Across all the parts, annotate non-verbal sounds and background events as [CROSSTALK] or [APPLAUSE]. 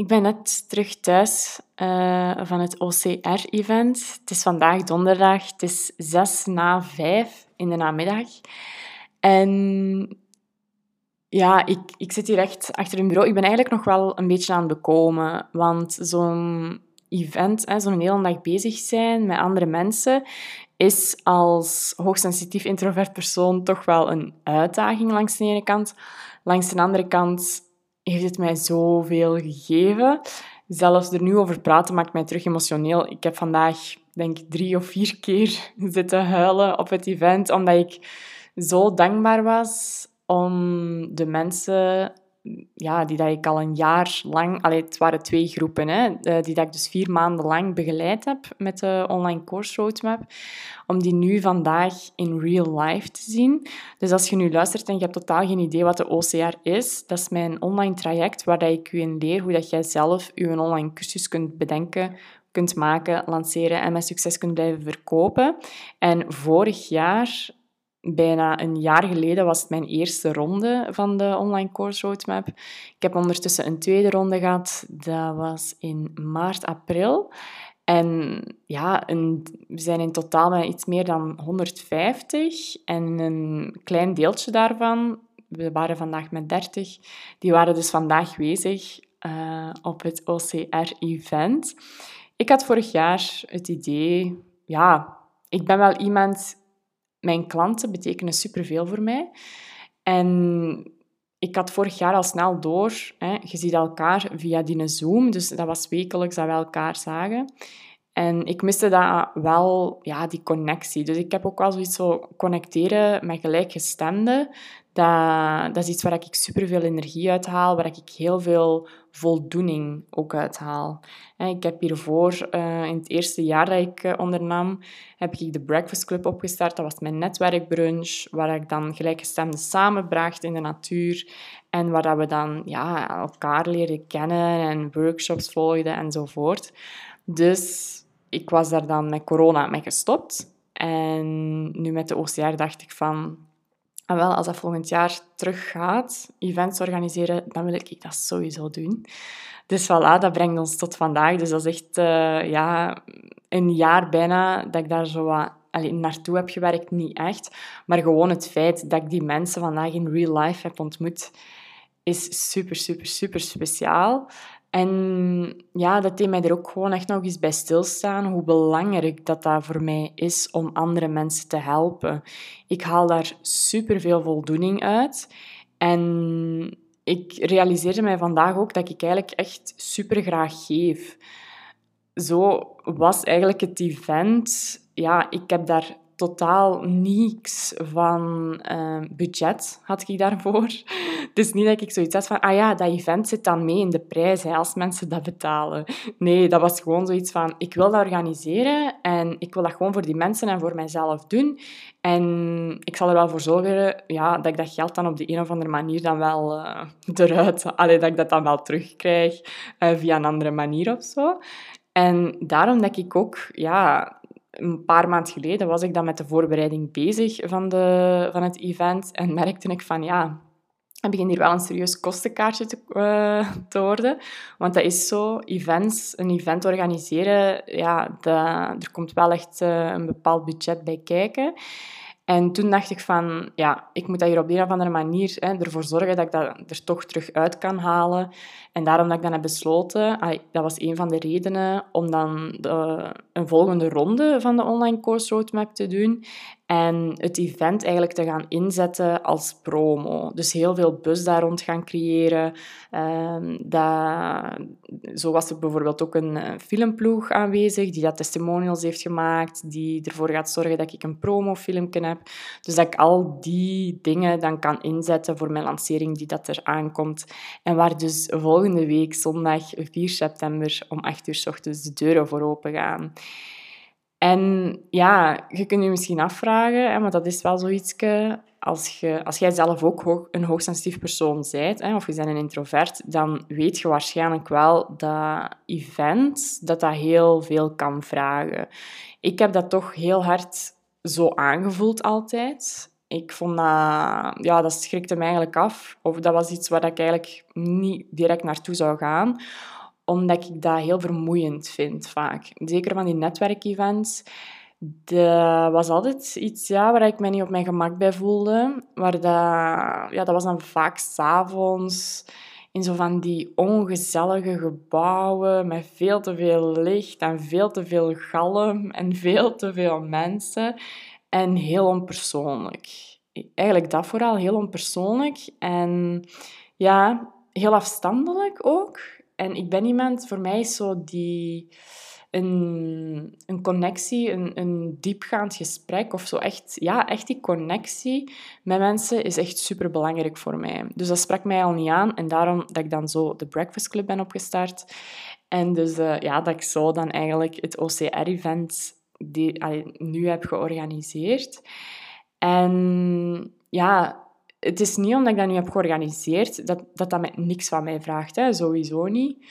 Ik ben net terug thuis uh, van het OCR-event. Het is vandaag donderdag, het is zes na vijf in de namiddag. En ja, ik, ik zit hier echt achter een bureau. Ik ben eigenlijk nog wel een beetje aan het bekomen, want zo'n event, zo'n hele dag bezig zijn met andere mensen, is als hoogsensitief introvert persoon toch wel een uitdaging langs de ene kant. Langs de andere kant heeft het mij zoveel gegeven. Zelfs er nu over praten maakt mij terug emotioneel. Ik heb vandaag, denk ik, drie of vier keer [LAUGHS] zitten huilen op het event, omdat ik zo dankbaar was om de mensen ja, die dat ik al een jaar lang... Allee, het waren twee groepen, hè, eh, die dat ik dus vier maanden lang begeleid heb met de online course roadmap, om die nu vandaag in real life te zien. Dus als je nu luistert en je hebt totaal geen idee wat de OCR is, dat is mijn online traject waar dat ik je in leer hoe dat jij zelf je online cursus kunt bedenken, kunt maken, lanceren en met succes kunt blijven verkopen. En vorig jaar bijna een jaar geleden was het mijn eerste ronde van de online course roadmap. Ik heb ondertussen een tweede ronde gehad. Dat was in maart, april. En ja, we zijn in totaal met iets meer dan 150. En een klein deeltje daarvan, we waren vandaag met 30, die waren dus vandaag bezig uh, op het OCR-event. Ik had vorig jaar het idee, ja, ik ben wel iemand mijn klanten betekenen superveel voor mij. En ik had vorig jaar al snel door, hè, je ziet elkaar via die Zoom, dus dat was wekelijks dat we elkaar zagen. En ik miste dat wel, ja, die connectie. Dus ik heb ook wel zoiets zo connecteren met gelijkgestemden. Dat, dat is iets waar ik superveel energie uit haal, waar ik heel veel voldoening ook uithaal. Ik heb hiervoor, uh, in het eerste jaar dat ik uh, ondernam, heb ik de Breakfast Club opgestart. Dat was mijn netwerkbrunch, waar ik dan gelijkgestemden samenbracht in de natuur. En waar we dan ja, elkaar leren kennen en workshops volgden enzovoort. Dus ik was daar dan met corona mee gestopt. En nu met de OCR dacht ik van... Ah, wel, als dat volgend jaar terug gaat, events organiseren, dan wil ik dat sowieso doen. Dus voilà, dat brengt ons tot vandaag. Dus dat is echt uh, ja, een jaar bijna dat ik daar zo wat naartoe heb gewerkt. Niet echt, maar gewoon het feit dat ik die mensen vandaag in real life heb ontmoet, is super, super, super speciaal. En ja, dat deed mij er ook gewoon echt nog eens bij stilstaan, hoe belangrijk dat dat voor mij is om andere mensen te helpen. Ik haal daar superveel voldoening uit. En ik realiseerde mij vandaag ook dat ik eigenlijk echt super graag geef. Zo was eigenlijk het event. Ja, ik heb daar totaal niks van uh, budget had ik daarvoor. Het is [LAUGHS] niet dat ik zoiets had van, ah ja, dat event zit dan mee in de prijs als mensen dat betalen. Nee, dat was gewoon zoiets van, ik wil dat organiseren en ik wil dat gewoon voor die mensen en voor mijzelf doen. En ik zal er wel voor zorgen ja, dat ik dat geld dan op de een of andere manier dan wel uh, eruit... Allee, dat ik dat dan wel terugkrijg uh, via een andere manier of zo. En daarom dat ik ook ja, een paar maanden geleden was ik dan met de voorbereiding bezig van, de, van het event en merkte ik van ja, het begint hier wel een serieus kostenkaartje te, uh, te worden. Want dat is zo, events, een event organiseren, ja, dat, er komt wel echt uh, een bepaald budget bij kijken. En toen dacht ik van, ja, ik moet dat hier op een of andere manier hè, ervoor zorgen dat ik dat er toch terug uit kan halen. En daarom dat ik dan heb besloten, dat was een van de redenen om dan de, een volgende ronde van de online course roadmap te doen en het event eigenlijk te gaan inzetten als promo. Dus heel veel bus daar rond gaan creëren. Um, dat, zo was er bijvoorbeeld ook een filmploeg aanwezig die dat testimonials heeft gemaakt, die ervoor gaat zorgen dat ik een promofilmpje heb. Dus dat ik al die dingen dan kan inzetten voor mijn lancering die dat er aankomt. En waar dus volgende week, zondag 4 september, om 8 uur s ochtends de deuren voor open gaan. En ja, je kunt je misschien afvragen, hè, want dat is wel zoiets, als, je, als jij zelf ook een hoogsensitief persoon bent, hè, of je bent een introvert, dan weet je waarschijnlijk wel dat event dat dat heel veel kan vragen. Ik heb dat toch heel hard zo aangevoeld altijd. Ik vond dat, ja, dat schrikte me eigenlijk af. Of dat was iets waar ik eigenlijk niet direct naartoe zou gaan omdat ik dat heel vermoeiend vind vaak. Zeker van die netwerkevents. Dat was altijd iets ja, waar ik me niet op mijn gemak bij voelde. Waar dat, ja, dat was dan vaak s'avonds in zo van die ongezellige gebouwen met veel te veel licht en veel te veel galm en [LAUGHS] veel te veel mensen. En heel onpersoonlijk. Eigenlijk dat vooral, heel onpersoonlijk. En ja, heel afstandelijk ook. En ik ben iemand, voor mij is zo die... Een, een connectie, een, een diepgaand gesprek of zo. Echt, ja, echt die connectie met mensen is echt super belangrijk voor mij. Dus dat sprak mij al niet aan. En daarom dat ik dan zo de Breakfast Club ben opgestart. En dus uh, ja, dat ik zo dan eigenlijk het OCR-event die nu heb georganiseerd. En ja, het is niet omdat ik dat nu heb georganiseerd dat dat, dat met niks van mij vraagt. Hè. Sowieso niet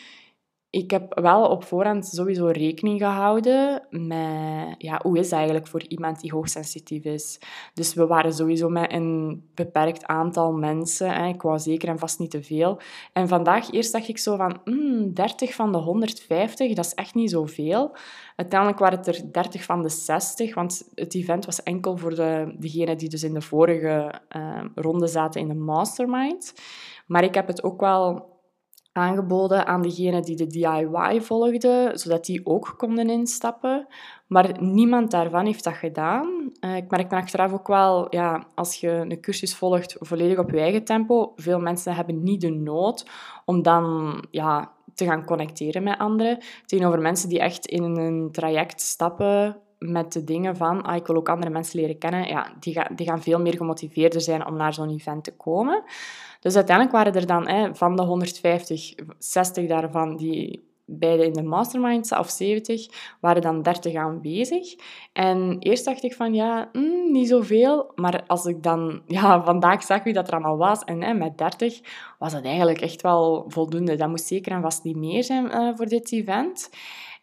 ik heb wel op voorhand sowieso rekening gehouden met ja, hoe is het eigenlijk voor iemand die hoogsensitief is. Dus we waren sowieso met een beperkt aantal mensen. Hè. Ik zeker en vast niet te veel. En vandaag eerst dacht ik zo van, mm, 30 van de 150, dat is echt niet zoveel. Uiteindelijk waren het er 30 van de 60, want het event was enkel voor de, degenen die dus in de vorige uh, ronde zaten in de mastermind. Maar ik heb het ook wel aangeboden aan degenen die de DIY volgden, zodat die ook konden instappen. Maar niemand daarvan heeft dat gedaan. Uh, ik merk dan achteraf ook wel, ja, als je een cursus volgt volledig op je eigen tempo, veel mensen hebben niet de nood om dan ja, te gaan connecteren met anderen. Tegenover mensen die echt in een traject stappen met de dingen van, ah, ik wil ook andere mensen leren kennen, ja, die, gaan, die gaan veel meer gemotiveerder zijn om naar zo'n event te komen. Dus uiteindelijk waren er dan hè, van de 150, 60 daarvan die beide in de mastermind, of 70, waren dan 30 aanwezig. En eerst dacht ik van, ja, mm, niet zoveel. Maar als ik dan [LAUGHS] ja, vandaag zag wie dat er allemaal was, en hè, met 30, was het eigenlijk echt wel voldoende. Dat moest zeker en vast niet meer zijn uh, voor dit event.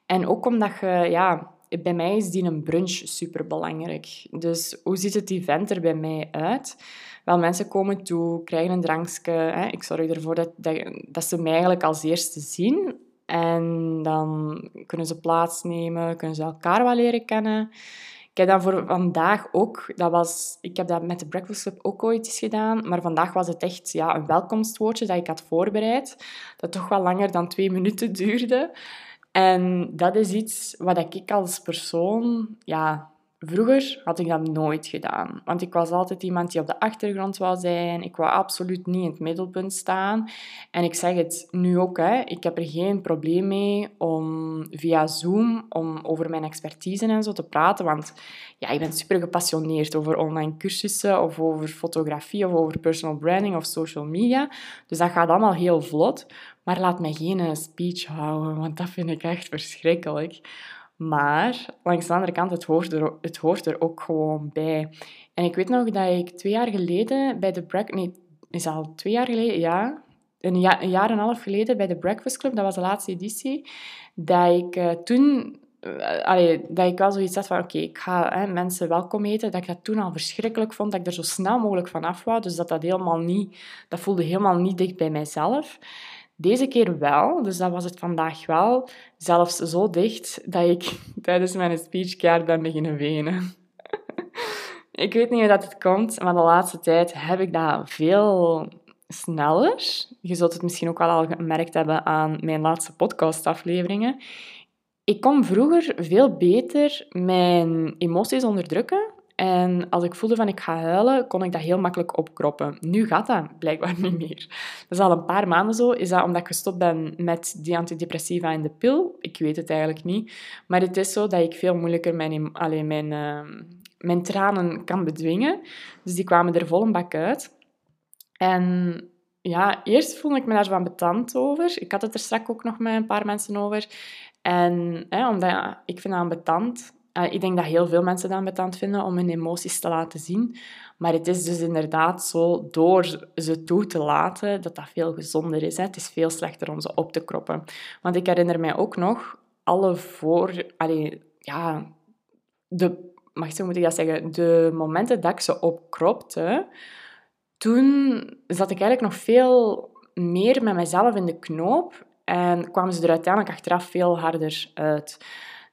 En ook omdat je, ja, bij mij is die een brunch super belangrijk. Dus hoe ziet het event er bij mij uit? Wel, mensen komen toe, krijgen een drankje. Hè. Ik zorg ervoor dat, dat, dat ze mij eigenlijk als eerste zien. En dan kunnen ze plaatsnemen, kunnen ze elkaar wel leren kennen. Ik heb dan voor vandaag ook, dat was, ik heb dat met de Breakfast Club ook ooit eens gedaan, maar vandaag was het echt ja, een welkomstwoordje dat ik had voorbereid, dat toch wel langer dan twee minuten duurde. En dat is iets wat ik als persoon ja, Vroeger had ik dat nooit gedaan, want ik was altijd iemand die op de achtergrond wou zijn. Ik wou absoluut niet in het middelpunt staan. En ik zeg het nu ook, hè, ik heb er geen probleem mee om via Zoom om over mijn expertise en zo te praten, want ja, ik ben super gepassioneerd over online cursussen of over fotografie of over personal branding of social media. Dus dat gaat allemaal heel vlot. Maar laat mij geen speech houden, want dat vind ik echt verschrikkelijk. Maar langs de andere kant, het hoort, er, het hoort er ook gewoon bij. En ik weet nog dat ik twee jaar geleden bij de Breakfast... Is al twee jaar geleden? Ja. Een, een jaar en een half geleden bij de Breakfast Club, dat was de laatste editie, dat ik uh, toen... Uh, dat ik wel zoiets had van, oké, ik ga hè, mensen welkom eten. Dat ik dat toen al verschrikkelijk vond, dat ik er zo snel mogelijk van af wou. Dus dat dat helemaal niet... Dat voelde helemaal niet dicht bij mijzelf. Deze keer wel, dus dat was het vandaag wel. Zelfs zo dicht dat ik [LAUGHS] tijdens mijn speech keihard ben beginnen wenen. [LAUGHS] ik weet niet hoe dat het komt, maar de laatste tijd heb ik dat veel sneller. Je zult het misschien ook wel al gemerkt hebben aan mijn laatste podcastafleveringen. Ik kon vroeger veel beter mijn emoties onderdrukken en als ik voelde van ik ga huilen, kon ik dat heel makkelijk opkroppen. Nu gaat dat blijkbaar [LAUGHS] niet meer. Dat is al een paar maanden zo. Is dat omdat ik gestopt ben met die antidepressiva en de pil? Ik weet het eigenlijk niet. Maar het is zo dat ik veel moeilijker mijn, alleen mijn, uh, mijn tranen kan bedwingen. Dus die kwamen er vol een bak uit. En ja, eerst voelde ik me daar aan betand over. Ik had het er straks ook nog met een paar mensen over. En hè, omdat ik vind dat betand uh, ik denk dat heel veel mensen dat betand vinden om hun emoties te laten zien. Maar het is dus inderdaad zo, door ze toe te laten, dat dat veel gezonder is. Hè. Het is veel slechter om ze op te kroppen. Want ik herinner mij ook nog alle voor... Allee, ja, de, mag zo moet ik dat zeggen? De momenten dat ik ze opkropte, toen zat ik eigenlijk nog veel meer met mezelf in de knoop En kwamen ze er uiteindelijk achteraf veel harder uit.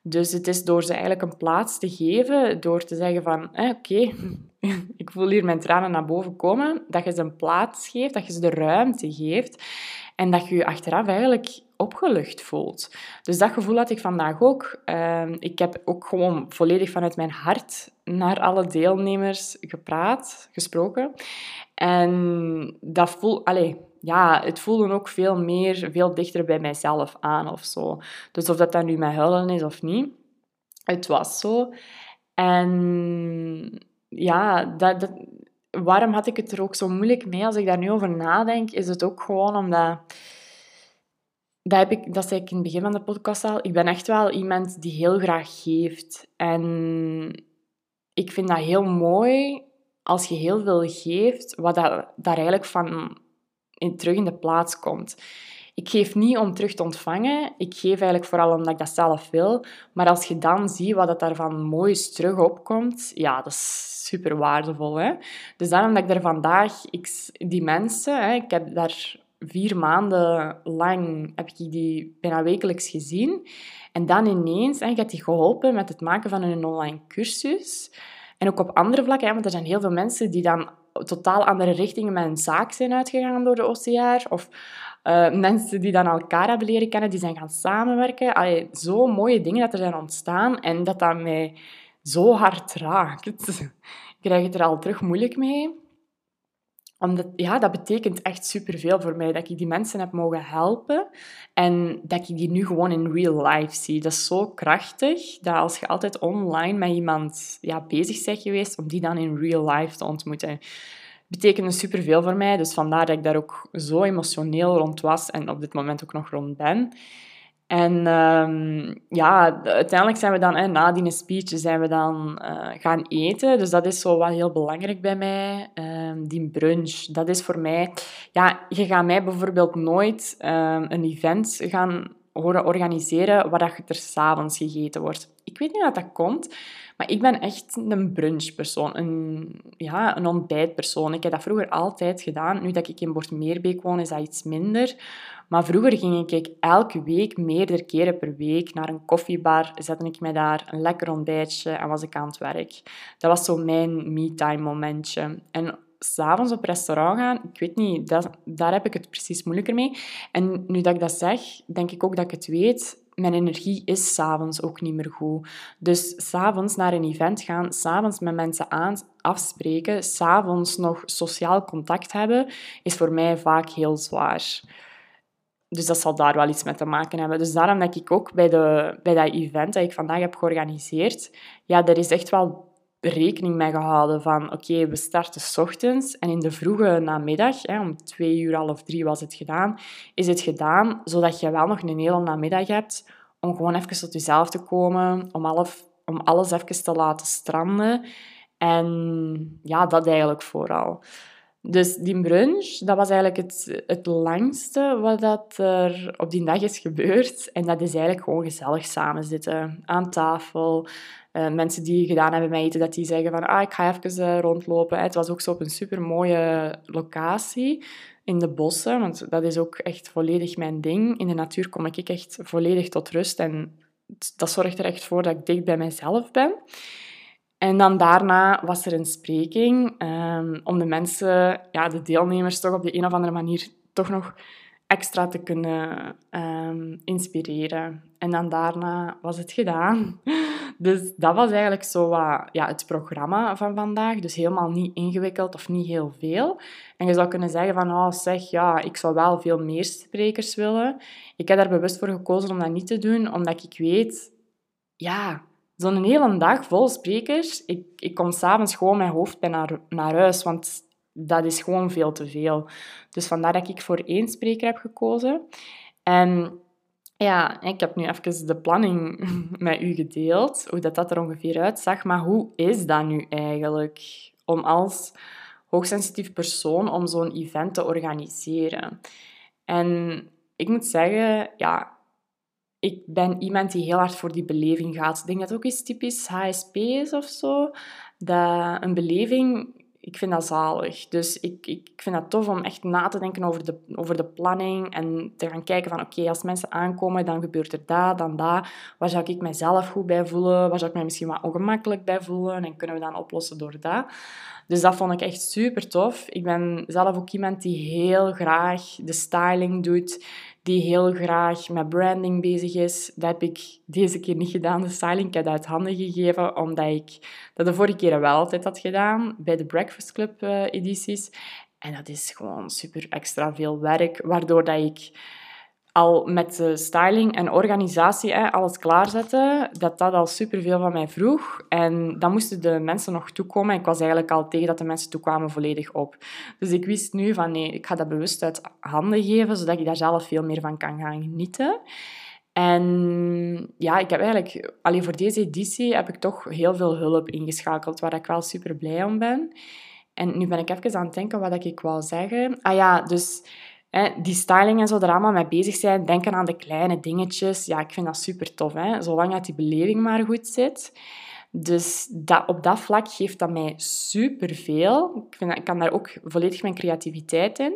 Dus het is door ze eigenlijk een plaats te geven, door te zeggen van, eh, oké, [LAUGHS] ik voel hier mijn tranen naar boven komen, dat je ze een plaats geeft, dat je ze de ruimte geeft en dat je je achteraf eigenlijk opgelucht voelt. Dus dat gevoel had ik vandaag ook. Ehm, ik heb ook gewoon volledig vanuit mijn hart naar alle deelnemers gepraat, gesproken. En dat voel, allez, ja, het voelde ook veel meer, veel dichter bij mijzelf aan of zo. Dus of dat dan nu mijn huilen is of niet, het was zo. En ja, dat, waarom had ik het er ook zo moeilijk mee als ik daar nu over nadenk? Is het ook gewoon omdat... Dat, heb ik, dat zei ik in het begin van de podcast al. Ik ben echt wel iemand die heel graag geeft. En ik vind dat heel mooi als je heel veel geeft, wat dat, daar eigenlijk van in, terug in de plaats komt. Ik geef niet om terug te ontvangen. Ik geef eigenlijk vooral omdat ik dat zelf wil. Maar als je dan ziet wat dat daarvan moois terug opkomt, ja, dat is super waardevol. Hè? Dus daarom dat ik er vandaag, ik, die mensen, hè, ik heb daar vier maanden lang, heb ik die bijna wekelijks gezien. En dan ineens, hè, ik heb die geholpen met het maken van een online cursus. En ook op andere vlakken, want er zijn heel veel mensen die dan totaal andere richtingen een zaak zijn uitgegaan door de OCR. Of uh, mensen die dan elkaar hebben leren kennen, die zijn gaan samenwerken. Allee, zo mooie dingen dat er zijn ontstaan en dat dat mij zo hard raakt. [LAUGHS] Ik krijg het er al terug moeilijk mee omdat, ja, dat betekent echt superveel voor mij. Dat ik die mensen heb mogen helpen. En dat ik die nu gewoon in real life zie. Dat is zo krachtig. Dat als je altijd online met iemand ja, bezig bent geweest, om die dan in real life te ontmoeten. Betekende superveel voor mij. Dus vandaar dat ik daar ook zo emotioneel rond was. En op dit moment ook nog rond ben. En um, ja, uiteindelijk zijn we dan, hè, na die speech, zijn we dan uh, gaan eten. Dus dat is zo wat heel belangrijk bij mij. Um, die brunch, dat is voor mij... Ja, je gaat mij bijvoorbeeld nooit um, een event gaan horen organiseren waar er s'avonds gegeten wordt. Ik weet niet hoe dat komt, maar ik ben echt een brunchpersoon, een, ja, een ontbijtpersoon. Ik heb dat vroeger altijd gedaan. Nu dat ik in Bortmeerbeek woon, is dat iets minder. Maar vroeger ging ik elke week, meerdere keren per week, naar een koffiebar, zette ik mij daar, een lekker ontbijtje en was ik aan het werk. Dat was zo mijn me-time momentje. En s'avonds op restaurant gaan, ik weet niet, daar heb ik het precies moeilijker mee. En nu dat ik dat zeg, denk ik ook dat ik het weet. Mijn energie is s'avonds ook niet meer goed. Dus s'avonds naar een event gaan, s'avonds met mensen aan, afspreken, s'avonds nog sociaal contact hebben, is voor mij vaak heel zwaar. Dus dat zal daar wel iets mee te maken hebben. Dus daarom dat ik ook bij, de, bij dat event dat ik vandaag heb georganiseerd, ja, er is echt wel rekening mee gehouden van oké, we starten s ochtends en in de vroege namiddag, hè, om twee uur, half drie was het gedaan, is het gedaan zodat je wel nog een hele namiddag hebt om gewoon even tot jezelf te komen, om, alles, om alles even te laten stranden. En ja, dat eigenlijk vooral. Dus die brunch, dat was eigenlijk het, het langste wat dat er op die dag is gebeurd. En dat is eigenlijk gewoon gezellig samen zitten aan tafel. Uh, mensen die gedaan hebben met eten, dat die zeggen van ah, ik ga even uh, rondlopen. Het was ook zo op een super mooie locatie in de bossen, want dat is ook echt volledig mijn ding. In de natuur kom ik echt volledig tot rust en dat zorgt er echt voor dat ik dicht bij mezelf ben. En dan daarna was er een spreking um, om de mensen, ja, de deelnemers, toch op de een of andere manier toch nog extra te kunnen um, inspireren. En dan daarna was het gedaan. [LAUGHS] Dus dat was eigenlijk zo wat, ja, het programma van vandaag. Dus helemaal niet ingewikkeld of niet heel veel. En je zou kunnen zeggen van, oh zeg, ja, ik zou wel veel meer sprekers willen. Ik heb daar bewust voor gekozen om dat niet te doen, omdat ik weet, ja, zo'n hele dag vol sprekers, ik, ik kom s'avonds gewoon mijn hoofdpijn naar, naar huis, want dat is gewoon veel te veel. Dus vandaar dat ik voor één spreker heb gekozen. En ja, ik heb nu even de planning [LAUGHS] met u gedeeld, hoe dat, dat er ongeveer uitzag. Maar hoe is dat nu eigenlijk om als hoogsensitief persoon om zo'n event te organiseren? En ik moet zeggen, ja, ik ben iemand die heel hard voor die beleving gaat. Ik denk dat het ook iets typisch HSP is of zo. Dat een beleving ik vind dat zalig. Dus ik, ik vind het tof om echt na te denken over de, over de planning en te gaan kijken van oké, als mensen aankomen, dan gebeurt er dat, dan dat. Waar zou ik mezelf goed bij voelen? Waar zou ik mij misschien wat ongemakkelijk bij voelen? En kunnen we dan oplossen door dat? Dus dat vond ik echt super tof. Ik ben zelf ook iemand die heel graag de styling doet, die heel graag met branding bezig is. Dat heb ik deze keer niet gedaan, de styling. Ik heb uit handen gegeven, omdat ik dat de vorige keer wel altijd had gedaan, bij de Breakfast Club eh, edities. En dat is gewoon super extra veel werk, waardoor dat ik al met styling en organisatie hè, alles klaarzetten, dat dat al superveel van mij vroeg. En dan moesten de mensen nog toekomen. Ik was eigenlijk al tegen dat de mensen toekwamen volledig op. Dus ik wist nu van nee, ik ga dat bewust uit handen geven, zodat ik daar zelf veel meer van kan gaan genieten. En ja, ik heb eigenlijk, alleen voor deze editie heb ik toch heel veel hulp ingeschakeld, waar ik wel super blij om ben. En nu ben ik even aan het denken wat ik wou zeggen. Ah ja, dus die styling en zo er allemaal mee bezig zijn, denken aan de kleine dingetjes. Ja, ik vind dat super tof, hè? zolang dat die beleving maar goed zit. Dus dat, op dat vlak geeft dat mij superveel. Ik, vind ik kan daar ook volledig mijn creativiteit in.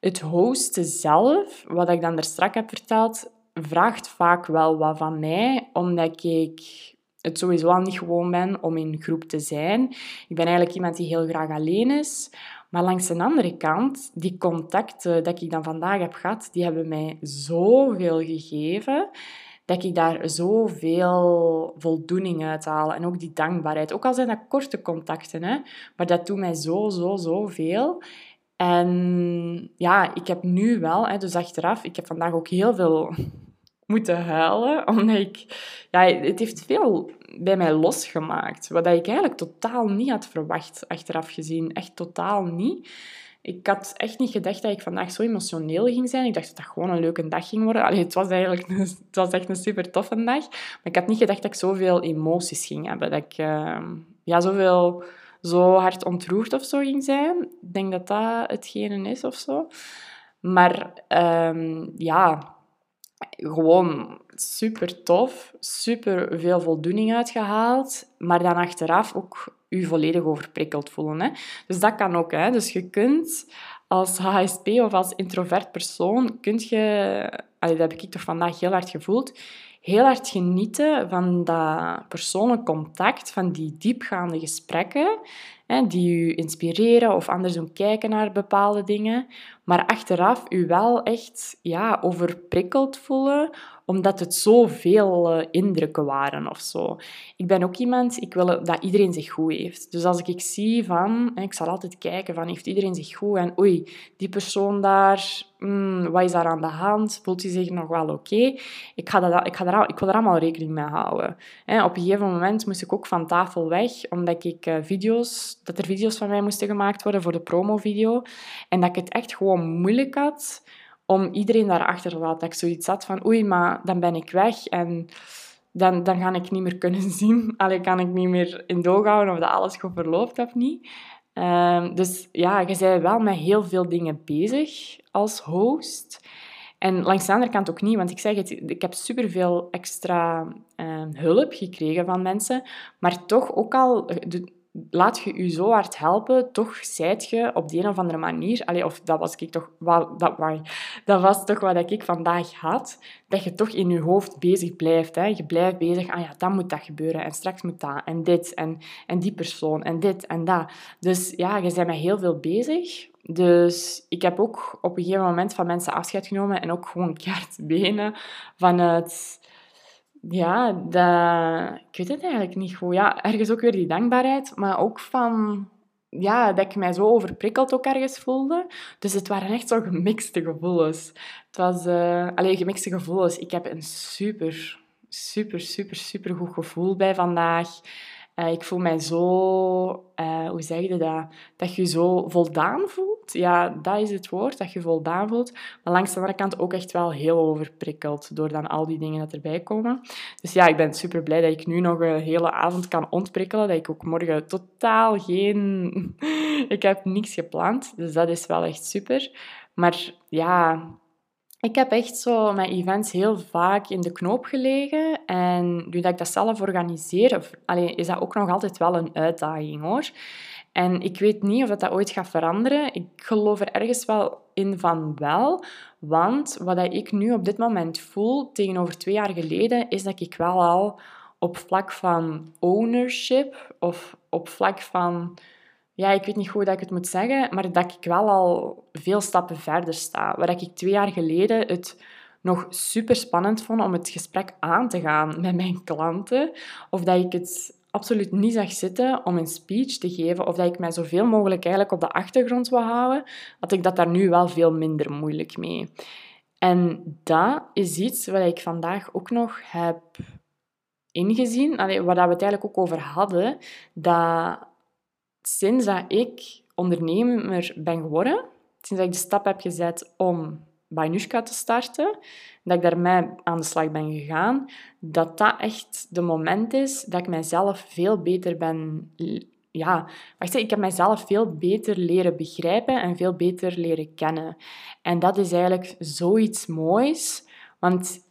Het hosten zelf, wat ik dan er straks heb verteld, vraagt vaak wel wat van mij, omdat ik het sowieso al niet gewoon ben om in groep te zijn. Ik ben eigenlijk iemand die heel graag alleen is. Maar langs de andere kant, die contacten dat ik dan vandaag heb gehad, die hebben mij zoveel gegeven dat ik daar zoveel voldoening uit haal. En ook die dankbaarheid. Ook al zijn dat korte contacten, hè, maar dat doet mij zo, zo, zo veel. En ja, ik heb nu wel, hè, dus achteraf, ik heb vandaag ook heel veel moeten huilen, [LAUGHS] omdat ik... Ja, het heeft veel bij mij losgemaakt, wat ik eigenlijk totaal niet had verwacht, achteraf gezien. Echt totaal niet. Ik had echt niet gedacht dat ik vandaag zo emotioneel ging zijn. Ik dacht dat dat gewoon een leuke dag ging worden. Allee, het was eigenlijk het was echt een super toffe dag. Maar ik had niet gedacht dat ik zoveel emoties ging hebben. Dat ik uh, ja, zoveel, zo hard ontroerd of zo ging zijn. Ik denk dat dat hetgene is of zo. Maar um, ja, gewoon super tof, super veel voldoening uitgehaald, maar dan achteraf ook je volledig overprikkeld voelen. Hè? Dus dat kan ook. Hè? Dus je kunt als HSP of als introvert persoon, kun je, dat heb ik toch vandaag heel hard gevoeld, heel hard genieten van dat persoonlijk contact, van die diepgaande gesprekken die u inspireren of anders doen kijken naar bepaalde dingen, maar achteraf u wel echt ja, overprikkeld voelen omdat het zoveel uh, indrukken waren of zo. Ik ben ook iemand, ik wil dat iedereen zich goed heeft. Dus als ik zie van, ik zal altijd kijken van, heeft iedereen zich goed? En oei, die persoon daar, hmm, wat is daar aan de hand? Voelt hij zich nog wel oké? Ik, ik, ik wil er allemaal rekening mee houden. op een gegeven moment moest ik ook van tafel weg, omdat ik uh, video's, dat er video's van mij moesten gemaakt worden voor de promovideo. En dat ik het echt gewoon moeilijk had om iedereen daarachter te laten. Dat ik zoiets had van, oei, maar dan ben ik weg en dan, dan ga ik niet meer kunnen [LAUGHS] zien. Alleen kan ik niet meer in doog houden of dat alles goed verloopt of niet. Um, dus ja, je bent wel met heel veel dingen bezig als host. En langs de andere kant ook niet, want ik zeg het, ik heb superveel extra uh, hulp gekregen van mensen, maar toch ook al... De, laat je je zo hard helpen, toch zijt je op de een of andere manier, allee, of dat was ik toch, wat, dat, dat was toch wat ik vandaag had, dat je toch in je hoofd bezig blijft. Hè. Je blijft bezig, ah ja, dan moet dat gebeuren, en straks moet dat, en dit, en, en die persoon, en dit, en dat. Dus ja, je bent met heel veel bezig. Dus ik heb ook op een gegeven moment van mensen afscheid genomen en ook gewoon [LAUGHS] keihard benen vanuit ja, dat, ik weet het eigenlijk niet goed. Ja, ergens ook weer die dankbaarheid, maar ook van ja, dat ik mij zo overprikkeld ook ergens voelde. Dus het waren echt zo gemixte gevoelens. Het was... Uh, alleen gemixte gevoelens. Ik heb een super, super, super, super goed gevoel bij vandaag. Uh, ik voel mij zo, uh, hoe zeg je dat? Dat je zo voldaan voelt. Ja, dat is het woord, dat je voldaan voelt. Maar langs de andere kant ook echt wel heel overprikkeld door dan al die dingen dat erbij komen. Dus ja, ik ben super blij dat ik nu nog een hele avond kan ontprikkelen. Dat ik ook morgen totaal geen... [LAUGHS] ik heb niks gepland, dus dat is wel echt super. Maar ja, ik heb echt zo mijn events heel vaak in de knoop gelegen. En nu dat ik dat zelf organiseer, is dat ook nog altijd wel een uitdaging hoor. En ik weet niet of dat, dat ooit gaat veranderen. Ik geloof er ergens wel in van wel. Want wat ik nu op dit moment voel tegenover twee jaar geleden, is dat ik wel al op vlak van ownership of op vlak van ja, ik weet niet hoe dat ik het moet zeggen, maar dat ik wel al veel stappen verder sta. Waar ik twee jaar geleden het nog super spannend vond om het gesprek aan te gaan met mijn klanten. Of dat ik het absoluut niet zag zitten om een speech te geven. Of dat ik mij zoveel mogelijk eigenlijk op de achtergrond wil houden. Had ik dat daar nu wel veel minder moeilijk mee. En dat is iets wat ik vandaag ook nog heb ingezien. waar we het eigenlijk ook over hadden. Dat sinds dat ik ondernemer ben geworden, sinds dat ik de stap heb gezet om Bainushka te starten, dat ik daarmee aan de slag ben gegaan, dat dat echt de moment is dat ik mijzelf veel beter ben... Ja, wacht, ik heb mijzelf veel beter leren begrijpen en veel beter leren kennen. En dat is eigenlijk zoiets moois, want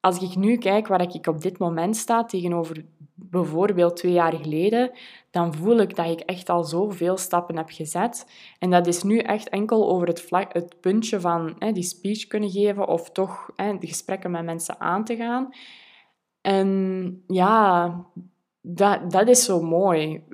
als ik nu kijk waar ik op dit moment sta tegenover bijvoorbeeld twee jaar geleden, dan voel ik dat ik echt al zoveel stappen heb gezet. En dat is nu echt enkel over het, vlak, het puntje van hè, die speech kunnen geven of toch hè, de gesprekken met mensen aan te gaan. En ja, dat, dat is zo mooi.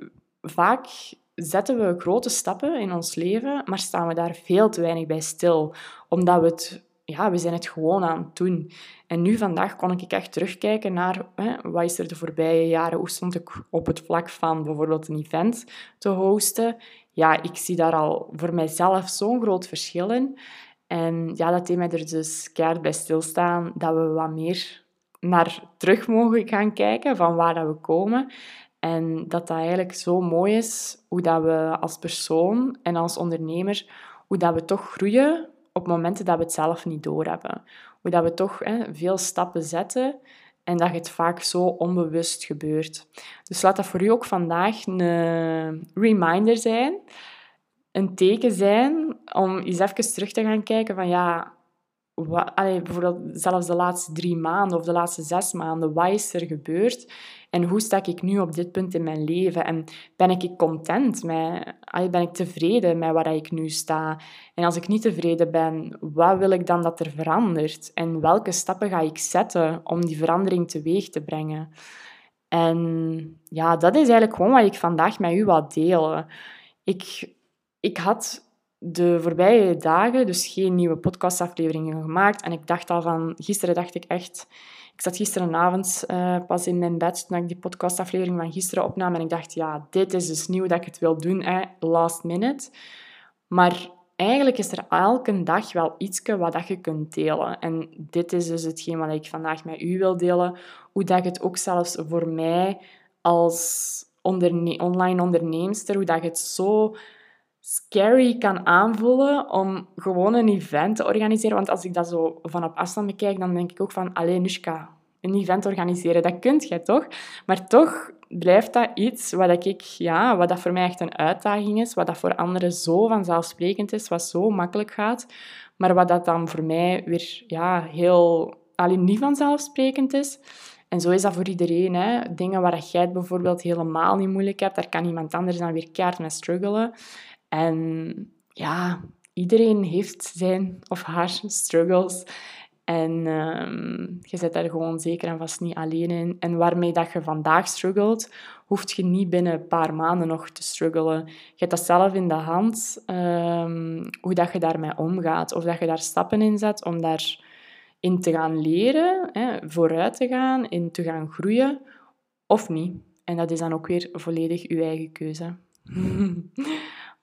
Vaak zetten we grote stappen in ons leven, maar staan we daar veel te weinig bij stil, omdat we het ja, we zijn het gewoon aan het doen. En nu vandaag kon ik echt terugkijken naar hè, wat is er de voorbije jaren, hoe stond ik op het vlak van bijvoorbeeld een event te hosten. Ja, ik zie daar al voor mijzelf zo'n groot verschil in. En ja, dat deed mij er dus keihard bij stilstaan dat we wat meer naar terug mogen gaan kijken van waar dat we komen. En dat dat eigenlijk zo mooi is hoe dat we als persoon en als ondernemer, hoe dat we toch groeien op momenten dat we het zelf niet doorhebben. Hoe dat we toch hè, veel stappen zetten en dat het vaak zo onbewust gebeurt. Dus laat dat voor u ook vandaag een reminder zijn, een teken zijn om eens even terug te gaan kijken van ja, bijvoorbeeld zelfs de laatste drie maanden of de laatste zes maanden, wat is er gebeurd? En hoe sta ik nu op dit punt in mijn leven? En ben ik content? Met, ben ik tevreden met waar ik nu sta? En als ik niet tevreden ben, wat wil ik dan dat er verandert? En welke stappen ga ik zetten om die verandering teweeg te brengen? En ja, dat is eigenlijk gewoon wat ik vandaag met u wil delen. Ik, ik had de voorbije dagen dus geen nieuwe podcastafleveringen gemaakt. En ik dacht al van... Gisteren dacht ik echt... Ik zat gisterenavond uh, pas in mijn bed toen ik die podcastaflevering van gisteren opnam. En ik dacht, ja, dit is dus nieuw dat ik het wil doen, hè, last minute. Maar eigenlijk is er elke dag wel iets wat dat je kunt delen. En dit is dus hetgeen wat ik vandaag met u wil delen. Hoe dat het ook zelfs voor mij als online onderneemster, hoe dat je het zo scary kan aanvoelen om gewoon een event te organiseren. Want als ik dat zo van op afstand bekijk, dan denk ik ook van, alleen Nushka, een event organiseren, dat kunt jij toch? Maar toch blijft dat iets wat, ik, ja, wat dat voor mij echt een uitdaging is, wat dat voor anderen zo vanzelfsprekend is, wat zo makkelijk gaat, maar wat dat dan voor mij weer ja, heel alleen niet vanzelfsprekend is. En zo is dat voor iedereen. Hè. Dingen waar jij het bijvoorbeeld helemaal niet moeilijk hebt, daar kan iemand anders dan weer keihard mee struggelen. En ja, iedereen heeft zijn of haar struggles. En um, je zit daar gewoon zeker en vast niet alleen in. En waarmee dat je vandaag struggelt, hoeft je niet binnen een paar maanden nog te struggelen. Je hebt dat zelf in de hand, um, hoe dat je daarmee omgaat. Of dat je daar stappen in zet om daarin te gaan leren, hè, vooruit te gaan, in te gaan groeien, of niet. En dat is dan ook weer volledig je eigen keuze. [LAUGHS]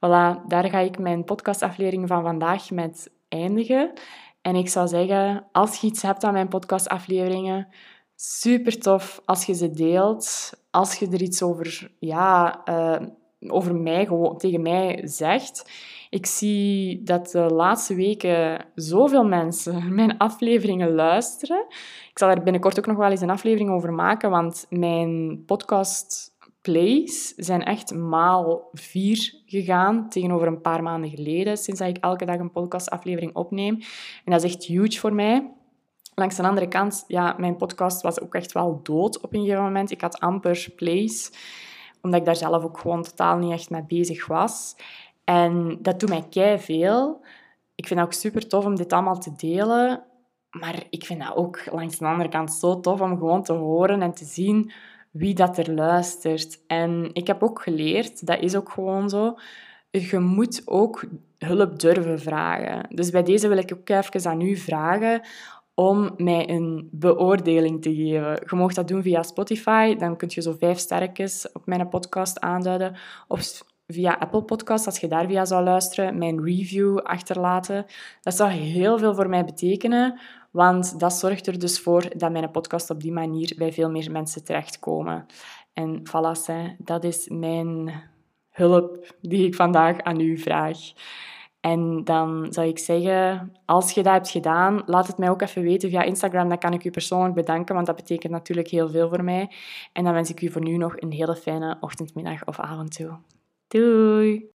Voilà, daar ga ik mijn podcastaflevering van vandaag met eindigen. En ik zou zeggen, als je iets hebt aan mijn podcastafleveringen, super tof als je ze deelt. Als je er iets over, ja, uh, over mij, gewoon tegen mij zegt. Ik zie dat de laatste weken zoveel mensen [LAUGHS] mijn afleveringen luisteren. Ik zal er binnenkort ook nog wel eens een aflevering over maken, want mijn podcast plays zijn echt maal vier gegaan tegenover een paar maanden geleden, sinds dat ik elke dag een podcastaflevering opneem. En dat is echt huge voor mij. Langs de andere kant, ja, mijn podcast was ook echt wel dood op een gegeven moment. Ik had amper plays omdat ik daar zelf ook gewoon totaal niet echt mee bezig was. En dat doet mij kei veel. Ik vind het ook super tof om dit allemaal te delen. Maar ik vind dat ook langs de andere kant zo tof om gewoon te horen en te zien wie dat er luistert. En ik heb ook geleerd, dat is ook gewoon zo, je moet ook hulp durven vragen. Dus bij deze wil ik ook even aan u vragen om mij een beoordeling te geven. Je mag dat doen via Spotify, dan kun je zo vijf sterretjes op mijn podcast aanduiden. Of via Apple Podcast, als je daar via zou luisteren, mijn review achterlaten. Dat zou heel veel voor mij betekenen, want dat zorgt er dus voor dat mijn podcast op die manier bij veel meer mensen terechtkomen. En voilà, dat is mijn hulp die ik vandaag aan u vraag. En dan zou ik zeggen, als je dat hebt gedaan, laat het mij ook even weten via Instagram. Dan kan ik u persoonlijk bedanken, want dat betekent natuurlijk heel veel voor mij. En dan wens ik u voor nu nog een hele fijne ochtend, middag of avond toe. Doei!